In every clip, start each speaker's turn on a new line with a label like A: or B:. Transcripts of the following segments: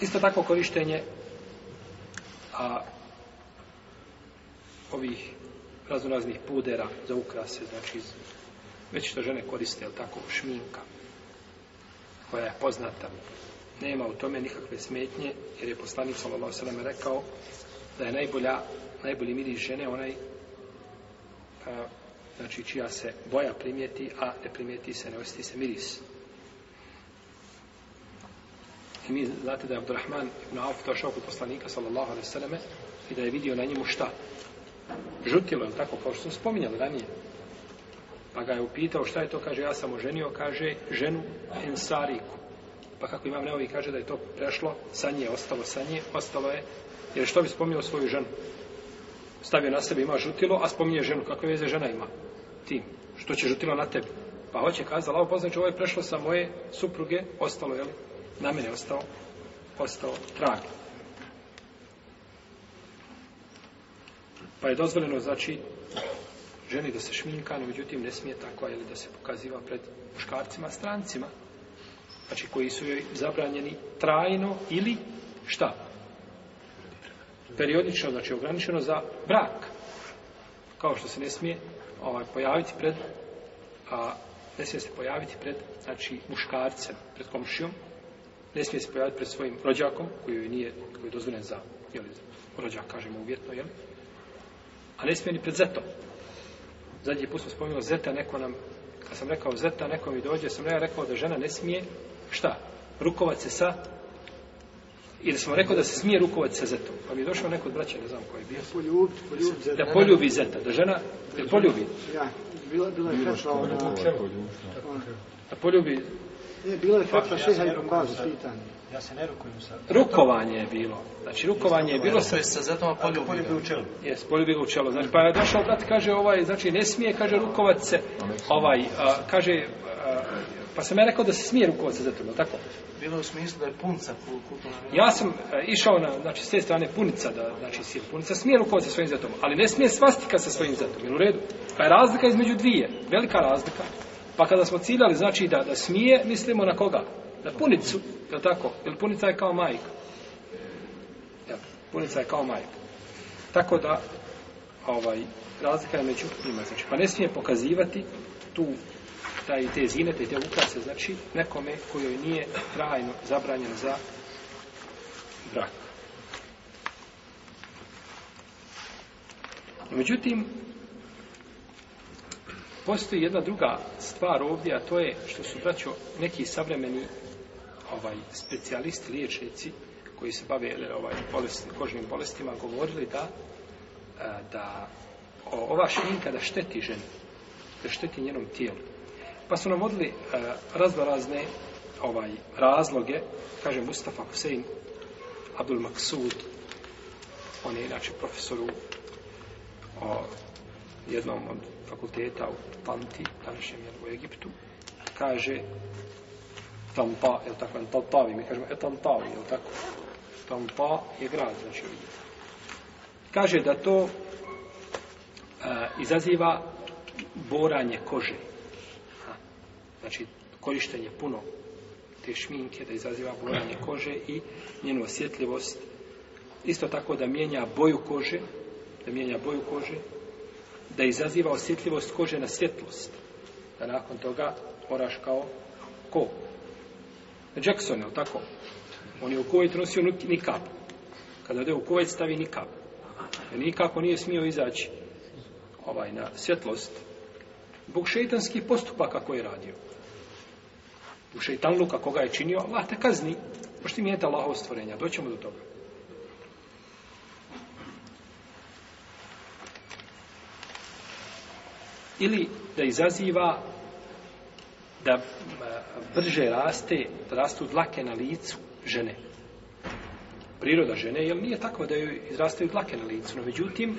A: Isto tako korištenje a, ovih raznoraznih pudera za ukrase, znači već što žene koriste, jel tako, šminka koja je poznata. Nema u tome nikakve smetnje, jer je poslanik Salomao alejhi rekao da je najbolja, najbolji miris žene onaj a, znači čija se boja primijeti, a ne primijeti se, ne osjeti se miris. I vi znate da je Abdurrahman ibn Auf došao kod poslanika sallallahu alaihi i da je vidio na njemu šta? Žutilo je tako kao što smo spominjali ranije. Pa ga je upitao šta je to, kaže ja sam oženio, kaže ženu Ensariku. Pa kako imam neovi kaže da je to prešlo, sanje je ostalo sanje, ostalo je, jer što bi spominjao svoju ženu? Stavio na sebe, ima žutilo, a spominje ženu, kakve veze žena ima? Tim, što će žutilo na tebi? Pa hoće kazala, ovo poznaće, ovo je prešlo sa moje supruge, ostalo je li na mene ostao, ostao trag. Pa je dozvoljeno, znači, ženi da se šminka, no međutim ne smije tako, ili da se pokaziva pred muškarcima, strancima, znači koji su joj zabranjeni trajno ili šta? Periodično, znači ograničeno za brak. Kao što se ne smije ovaj, pojaviti pred, a, ne smije se pojaviti pred, znači, muškarcem, pred komšijom, ne smije se pojaviti pred svojim rođakom, koji nije, koji je dozvoljen za, jel, rođak, kažemo uvjetno, jel? A ne smije ni pred zetom. Zadnji put smo spomenuli zeta, neko nam, kad sam rekao zeta, neko mi dođe, sam ja rekao da žena ne smije, šta? Rukovat se sa, i da smo rekao da se smije rukovati sa zetom. Pa mi je došao neko od braća, ne znam koji je bio.
B: Da poljubi, zeta. Da
A: poljubi
B: zeta,
A: da žena, da poljubi.
B: Ja, bila, bila je
A: Da poljubi
B: je bilo je fetva šeha i
C: Ja se
B: ne
C: rukujem
A: sad. Rukovanje je bilo. Znači rukovanje je bilo. Sa,
C: sa zato poljubi u čelu.
A: Jes, poljubi u čelo. Znači pa je došao brat kaže ovaj znači ne smije kaže rukovat se ovaj a, kaže a, pa sam ja rekao da se smije rukovat se zato, tako?
C: Bilo
A: u smislu
C: da je punca kutila.
A: Ja sam a, e, išao na znači s te strane punica da znači si punica smije rukovat se svojim zatom, ali ne smije svastika sa svojim zatoma, je u redu? Pa je razlika između dvije, velika razlika. Pa kada smo ciljali, znači da, da smije, mislimo na koga? Na punicu, je tako? Jer punica je kao majka. Ja, punica je kao majka. Tako da, ovaj, razlika je među njima. Znači, pa ne smije pokazivati tu taj, te zine, i te ukrase, znači nekome kojoj nije trajno zabranjen za brak. Međutim, Postoji jedna druga stvar ovdje, a to je što su braćo neki savremeni ovaj specijalisti liječnici koji se bave ovaj bolest, kožnim bolestima govorili da e, da ova šminka da šteti ženi, da šteti njenom tijelu. Pa su nam navodili e, raznorazne ovaj razloge, kaže Mustafa Hussein Abdul Maksud, on je inače profesor jednom od fakulteta u Tanti, današnjem u Egiptu, kaže Tampa, je li tako, Tantavi, mi kažemo Etantavi, je li tako? Tampa je grad, znači Kaže da to e, izaziva boranje kože. Znači, korištenje puno te šminke, da izaziva boranje kože i njenu osjetljivost. Isto tako da mijenja boju kože, da mijenja boju kože, da izaziva osjetljivost kože na svjetlost. Da nakon toga moraš kao ko? Jackson, je tako? On je u kojoj nosio nikab. Kada ode u kojoj stavi nikab. Jer nikako nije smio izaći ovaj, na svjetlost. Bog šeitanskih postupaka koje je radio. U šeitanluka koga je činio, Allah te kazni. Pošto mi je Allahov stvorenja. Doćemo do toga. ili da izaziva da brže raste, rastu dlake na licu žene. Priroda žene, jer nije takva da joj izrastaju dlake na licu, no međutim,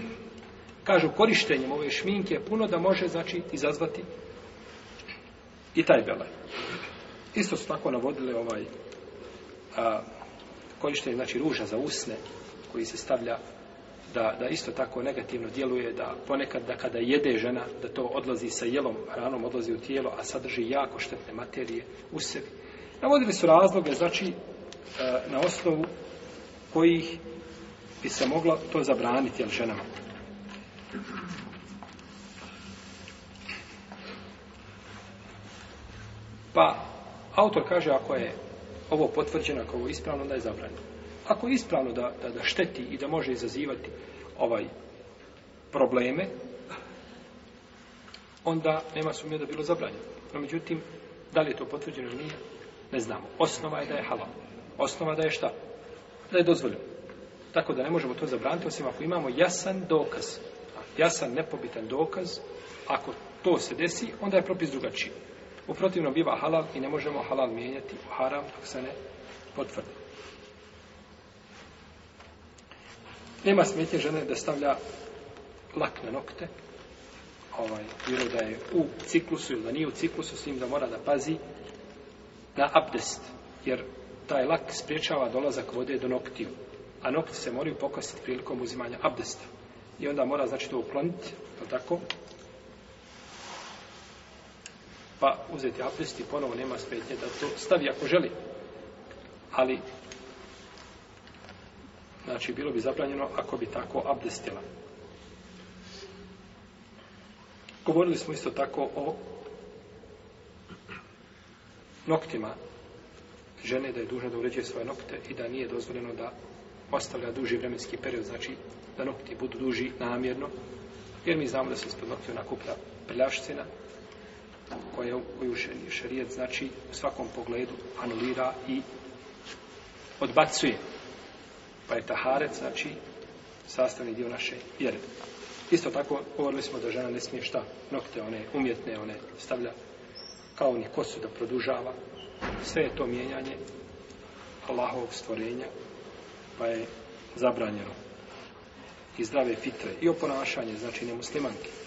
A: kažu, korištenjem ove šminke je puno da može, znači, izazvati i taj belaj. Isto su tako navodile ovaj a, korištenje, znači, ruža za usne koji se stavlja da, da isto tako negativno djeluje da ponekad da kada jede žena da to odlazi sa jelom, ranom odlazi u tijelo, a sadrži jako štetne materije u sebi. Navodili su razloge, znači, e, na osnovu kojih bi se mogla to zabraniti jel, ženama. Pa, autor kaže, ako je ovo potvrđeno, ako je ovo ispravno, da je zabranjeno. Ako je ispravno da, da, šteti i da može izazivati ovaj probleme, onda nema sumnje da bilo zabranjeno. No međutim, da li je to potvrđeno ili nije, ne znamo. Osnova je da je halal. Osnova da je šta? Da je dozvoljeno. Tako da ne možemo to zabraniti, osim ako imamo jasan dokaz. Jasan, nepobitan dokaz. Ako to se desi, onda je propis drugačiji. U protivnom biva halal i ne možemo halal mijenjati u haram, ako se ne potvrdi. Nema smetje žene da stavlja lak na nokte, ovaj, bilo da je u ciklusu ili da nije u ciklusu, s tim da mora da pazi na abdest, jer taj lak spriječava dolazak vode do noktiju, a nokti se moraju pokositi prilikom uzimanja abdesta. I onda mora, znači, to ukloniti, je tako? Pa uzeti abdest i ponovo nema smetnje da to stavi ako želi. Ali znači bilo bi zabranjeno ako bi tako abdestila. Govorili smo isto tako o noktima žene da je dužna da uređuje svoje nokte i da nije dozvoljeno da ostavlja duži vremenski period, znači da nokti budu duži namjerno, jer mi znamo da se ispod noktiju nakupna prljašcina, koja, koju šarijet znači u svakom pogledu anulira i odbacuje. Pa je taharet, znači, sastavni dio naše vjere. Isto tako, govorili smo da žena ne smije šta, nokte one umjetne, one stavlja kao ni kosu da produžava. Sve je to mijenjanje Allahovog stvorenja, pa je zabranjeno i zdrave fitre i oponašanje, znači nemuslimanke.